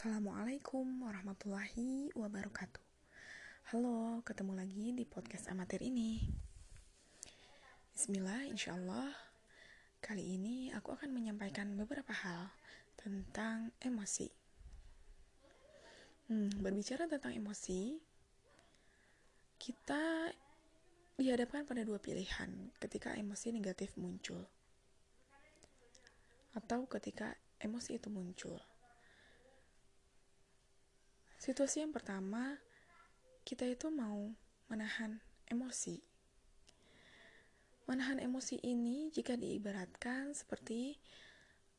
Assalamualaikum warahmatullahi wabarakatuh. Halo, ketemu lagi di podcast amatir ini. Bismillah, insya Allah. Kali ini aku akan menyampaikan beberapa hal tentang emosi. Hmm, berbicara tentang emosi, kita dihadapkan pada dua pilihan ketika emosi negatif muncul, atau ketika emosi itu muncul. Situasi yang pertama, kita itu mau menahan emosi. Menahan emosi ini jika diibaratkan seperti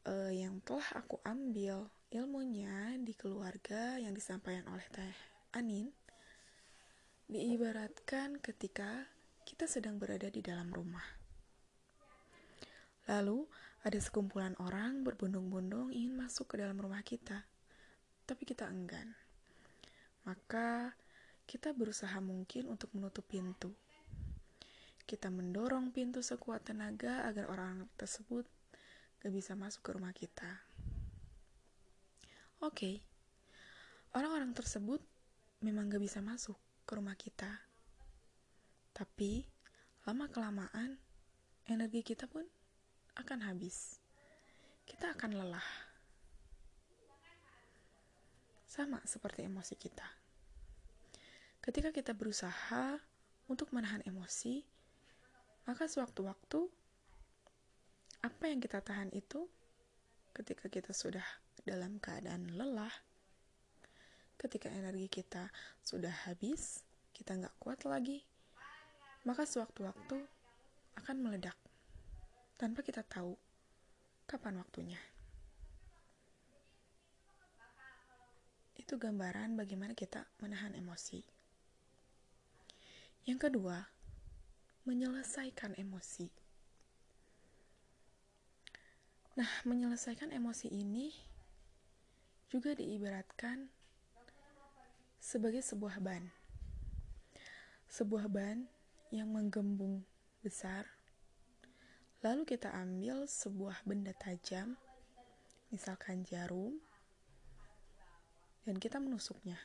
uh, yang telah aku ambil ilmunya di keluarga yang disampaikan oleh Teh Anin, diibaratkan ketika kita sedang berada di dalam rumah. Lalu ada sekumpulan orang berbondong-bondong ingin masuk ke dalam rumah kita, tapi kita enggan maka kita berusaha mungkin untuk menutup pintu. Kita mendorong pintu sekuat tenaga agar orang tersebut gak bisa masuk ke rumah kita. Oke, okay. orang-orang tersebut memang gak bisa masuk ke rumah kita. Tapi, lama-kelamaan, energi kita pun akan habis. Kita akan lelah sama seperti emosi kita. Ketika kita berusaha untuk menahan emosi, maka sewaktu-waktu apa yang kita tahan itu ketika kita sudah dalam keadaan lelah, ketika energi kita sudah habis, kita nggak kuat lagi, maka sewaktu-waktu akan meledak tanpa kita tahu kapan waktunya. Itu gambaran bagaimana kita menahan emosi. Yang kedua, menyelesaikan emosi. Nah, menyelesaikan emosi ini juga diibaratkan sebagai sebuah ban. Sebuah ban yang menggembung besar. Lalu kita ambil sebuah benda tajam, misalkan jarum, dan kita menusuknya,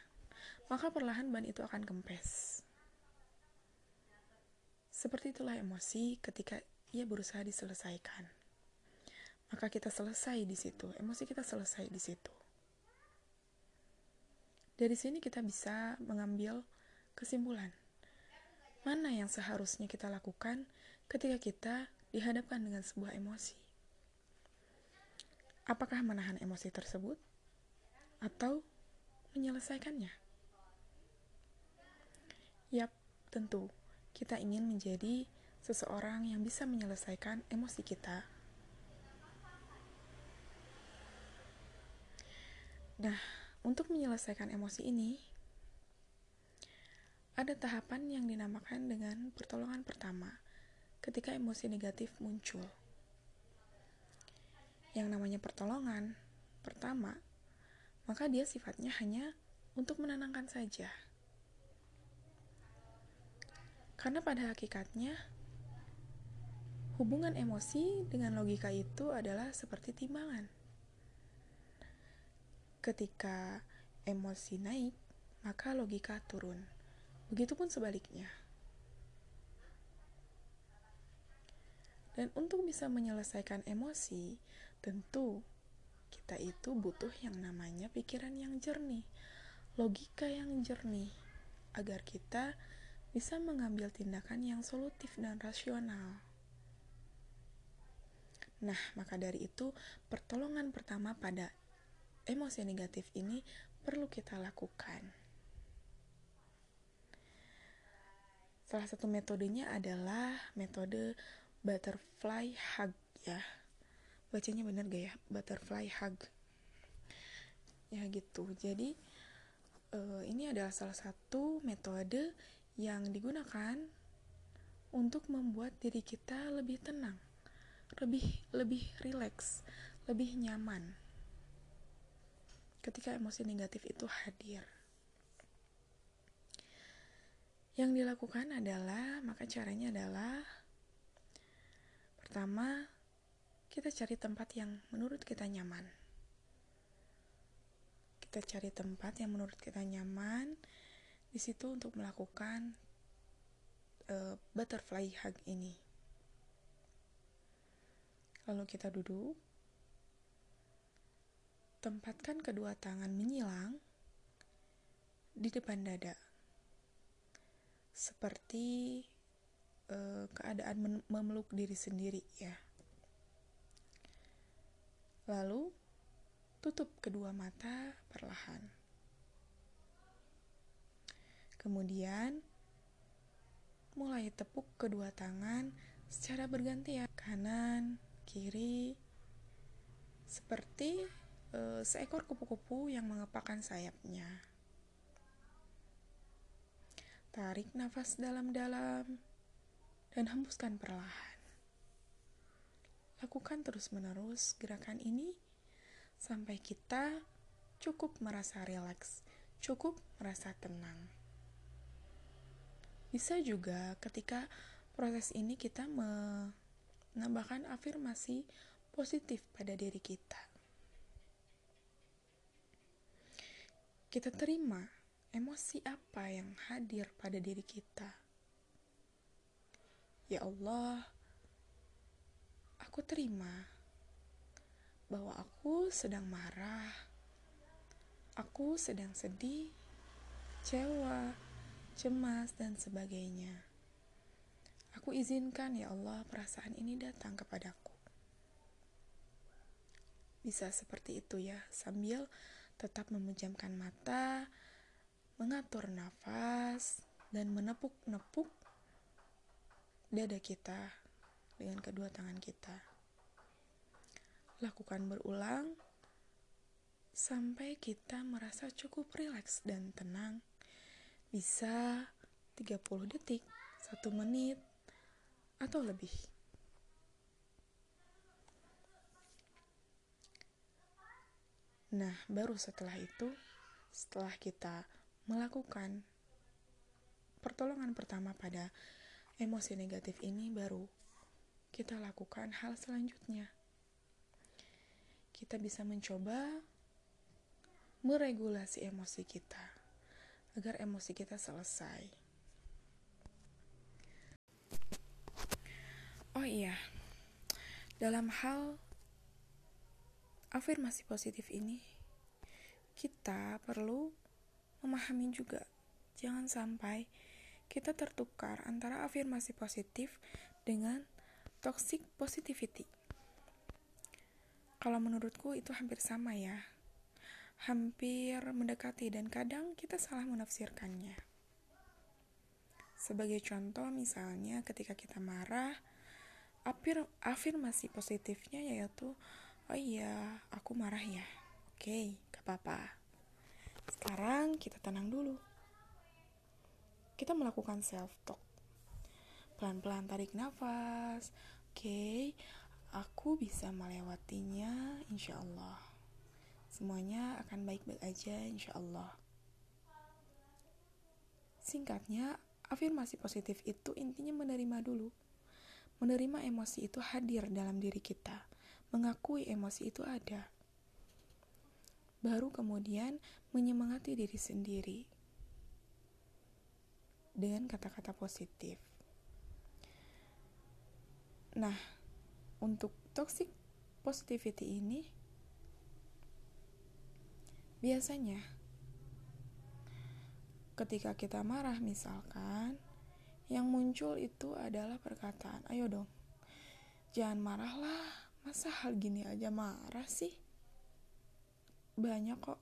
maka perlahan ban itu akan kempes. Seperti itulah emosi ketika ia berusaha diselesaikan. Maka kita selesai di situ, emosi kita selesai di situ. Dari sini kita bisa mengambil kesimpulan. Mana yang seharusnya kita lakukan ketika kita dihadapkan dengan sebuah emosi? Apakah menahan emosi tersebut? Atau menyelesaikannya? Yap, tentu kita ingin menjadi seseorang yang bisa menyelesaikan emosi kita. Nah, untuk menyelesaikan emosi ini, ada tahapan yang dinamakan dengan pertolongan pertama ketika emosi negatif muncul. Yang namanya pertolongan pertama maka dia sifatnya hanya untuk menenangkan saja. Karena pada hakikatnya, hubungan emosi dengan logika itu adalah seperti timbangan. Ketika emosi naik, maka logika turun. Begitupun sebaliknya. Dan untuk bisa menyelesaikan emosi, tentu kita itu butuh yang namanya pikiran yang jernih, logika yang jernih, agar kita bisa mengambil tindakan yang solutif dan rasional. Nah, maka dari itu, pertolongan pertama pada emosi negatif ini perlu kita lakukan. Salah satu metodenya adalah metode butterfly hug ya bacanya bener gak ya butterfly hug ya gitu jadi uh, ini adalah salah satu metode yang digunakan untuk membuat diri kita lebih tenang lebih lebih rileks lebih nyaman ketika emosi negatif itu hadir yang dilakukan adalah maka caranya adalah pertama kita cari tempat yang menurut kita nyaman. Kita cari tempat yang menurut kita nyaman di situ untuk melakukan uh, butterfly hug ini. Lalu kita duduk, tempatkan kedua tangan menyilang di depan dada, seperti uh, keadaan memeluk diri sendiri, ya. Lalu tutup kedua mata perlahan. Kemudian mulai tepuk kedua tangan secara bergantian kanan, kiri, seperti uh, seekor kupu-kupu yang mengepakkan sayapnya. Tarik nafas dalam-dalam dan hembuskan perlahan. Lakukan terus-menerus gerakan ini sampai kita cukup merasa rileks, cukup merasa tenang. Bisa juga ketika proses ini kita menambahkan afirmasi positif pada diri kita. Kita terima emosi apa yang hadir pada diri kita. Ya Allah, aku terima bahwa aku sedang marah, aku sedang sedih, kecewa, cemas, dan sebagainya. Aku izinkan ya Allah perasaan ini datang kepadaku. Bisa seperti itu ya, sambil tetap memejamkan mata, mengatur nafas, dan menepuk-nepuk dada kita dengan kedua tangan kita. Lakukan berulang sampai kita merasa cukup rileks dan tenang. Bisa 30 detik, 1 menit, atau lebih. Nah, baru setelah itu, setelah kita melakukan pertolongan pertama pada emosi negatif ini, baru kita lakukan hal selanjutnya. Kita bisa mencoba meregulasi emosi kita agar emosi kita selesai. Oh iya, dalam hal afirmasi positif ini, kita perlu memahami juga, jangan sampai kita tertukar antara afirmasi positif dengan toxic positivity. Kalau menurutku itu hampir sama ya. Hampir mendekati dan kadang kita salah menafsirkannya. Sebagai contoh misalnya ketika kita marah, afir afirmasi positifnya yaitu oh iya, aku marah ya. Oke, gak apa-apa. Sekarang kita tenang dulu. Kita melakukan self talk. Pelan-pelan tarik nafas, okay, aku bisa melewatinya insya Allah. Semuanya akan baik-baik aja insya Allah. Singkatnya, afirmasi positif itu intinya menerima dulu. Menerima emosi itu hadir dalam diri kita. Mengakui emosi itu ada. Baru kemudian menyemangati diri sendiri dengan kata-kata positif. Nah, untuk toxic positivity ini biasanya ketika kita marah misalkan yang muncul itu adalah perkataan, "Ayo dong. Jangan marahlah. Masa hal gini aja marah sih?" Banyak kok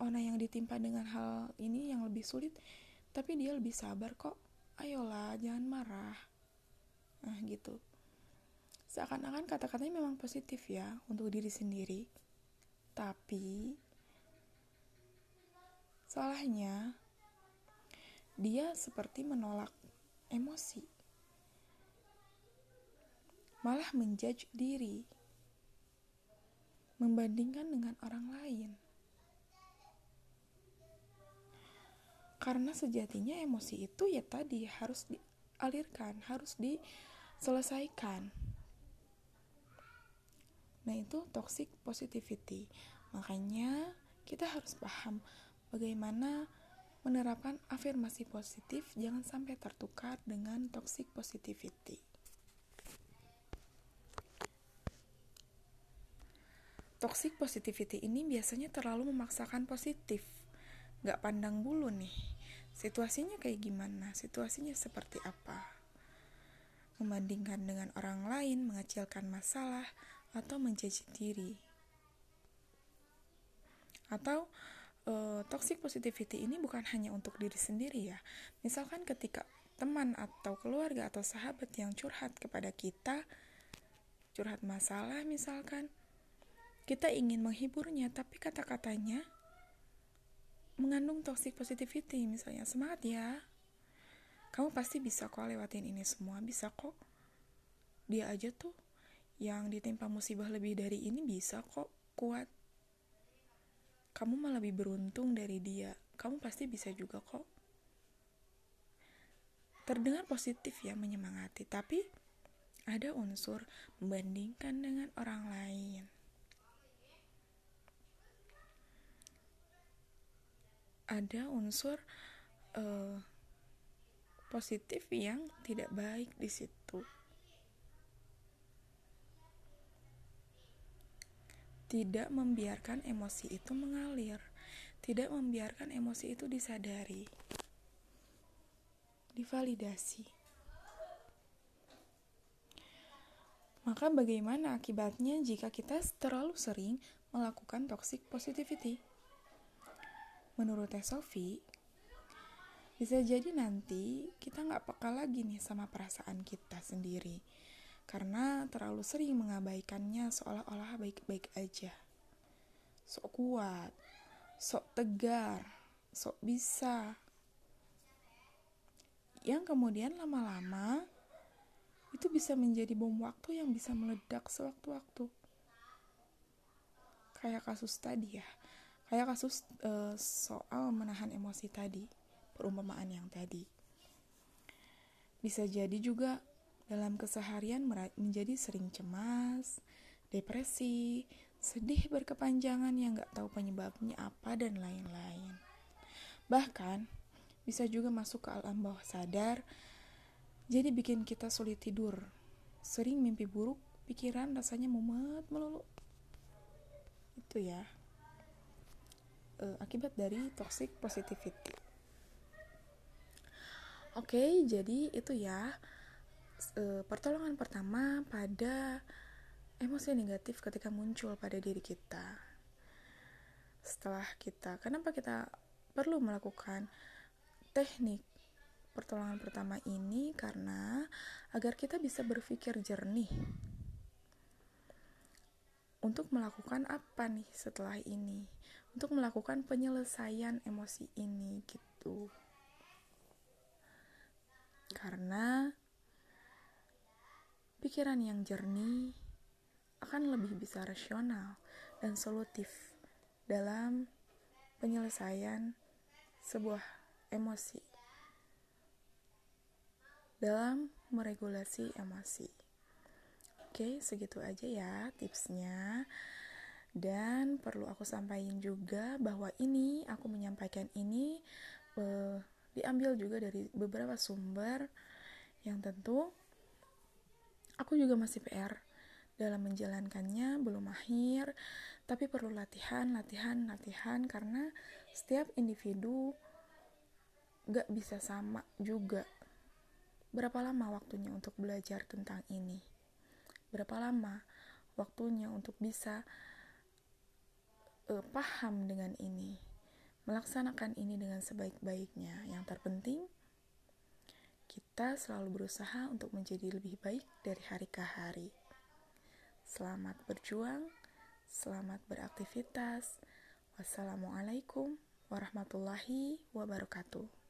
orang yang ditimpa dengan hal ini yang lebih sulit, tapi dia lebih sabar kok. Ayolah, jangan marah nah gitu seakan-akan kata-katanya memang positif ya untuk diri sendiri tapi salahnya dia seperti menolak emosi malah menjudge diri membandingkan dengan orang lain karena sejatinya emosi itu ya tadi harus dialirkan harus di selesaikan. Nah, itu toxic positivity. Makanya kita harus paham bagaimana menerapkan afirmasi positif jangan sampai tertukar dengan toxic positivity. Toxic positivity ini biasanya terlalu memaksakan positif, gak pandang bulu nih. Situasinya kayak gimana? Situasinya seperti apa? Membandingkan dengan orang lain, mengecilkan masalah, atau menjadi diri. Atau uh, toxic positivity ini bukan hanya untuk diri sendiri ya. Misalkan ketika teman atau keluarga atau sahabat yang curhat kepada kita, curhat masalah misalkan, kita ingin menghiburnya tapi kata-katanya mengandung toxic positivity misalnya semangat ya. Kamu pasti bisa kok lewatin ini semua bisa kok. Dia aja tuh yang ditimpa musibah lebih dari ini bisa kok kuat kamu malah lebih beruntung dari dia. Kamu pasti bisa juga kok. Terdengar positif ya menyemangati, tapi ada unsur membandingkan dengan orang lain. Ada unsur uh, positif yang tidak baik di situ. Tidak membiarkan emosi itu mengalir, tidak membiarkan emosi itu disadari, divalidasi. Maka bagaimana akibatnya jika kita terlalu sering melakukan toxic positivity? Menurut Teh Sophie, bisa jadi nanti kita nggak peka lagi nih sama perasaan kita sendiri karena terlalu sering mengabaikannya seolah-olah baik-baik aja. Sok kuat, sok tegar, sok bisa. Yang kemudian lama-lama itu bisa menjadi bom waktu yang bisa meledak sewaktu-waktu. Kayak kasus tadi ya. Kayak kasus uh, soal menahan emosi tadi, perumpamaan yang tadi. Bisa jadi juga dalam keseharian menjadi sering cemas, depresi, sedih berkepanjangan yang gak tahu penyebabnya apa, dan lain-lain. Bahkan, bisa juga masuk ke alam bawah sadar, jadi bikin kita sulit tidur. Sering mimpi buruk, pikiran rasanya mumet melulu. Itu ya, e, akibat dari toxic positivity. Oke, jadi itu ya uh, pertolongan pertama pada emosi negatif ketika muncul pada diri kita. Setelah kita, kenapa kita perlu melakukan teknik pertolongan pertama ini? Karena agar kita bisa berpikir jernih untuk melakukan apa nih setelah ini, untuk melakukan penyelesaian emosi ini gitu. Karena pikiran yang jernih akan lebih bisa rasional dan solutif dalam penyelesaian sebuah emosi dalam meregulasi emosi. Oke, segitu aja ya tipsnya. Dan perlu aku sampaikan juga bahwa ini aku menyampaikan ini uh, diambil juga dari beberapa sumber yang tentu Aku juga masih PR dalam menjalankannya, belum mahir, tapi perlu latihan, latihan, latihan karena setiap individu gak bisa sama juga. Berapa lama waktunya untuk belajar tentang ini? Berapa lama waktunya untuk bisa uh, paham dengan ini? Melaksanakan ini dengan sebaik-baiknya. Yang terpenting, kita selalu berusaha untuk menjadi lebih baik dari hari ke hari. Selamat berjuang, selamat beraktivitas. Wassalamualaikum warahmatullahi wabarakatuh.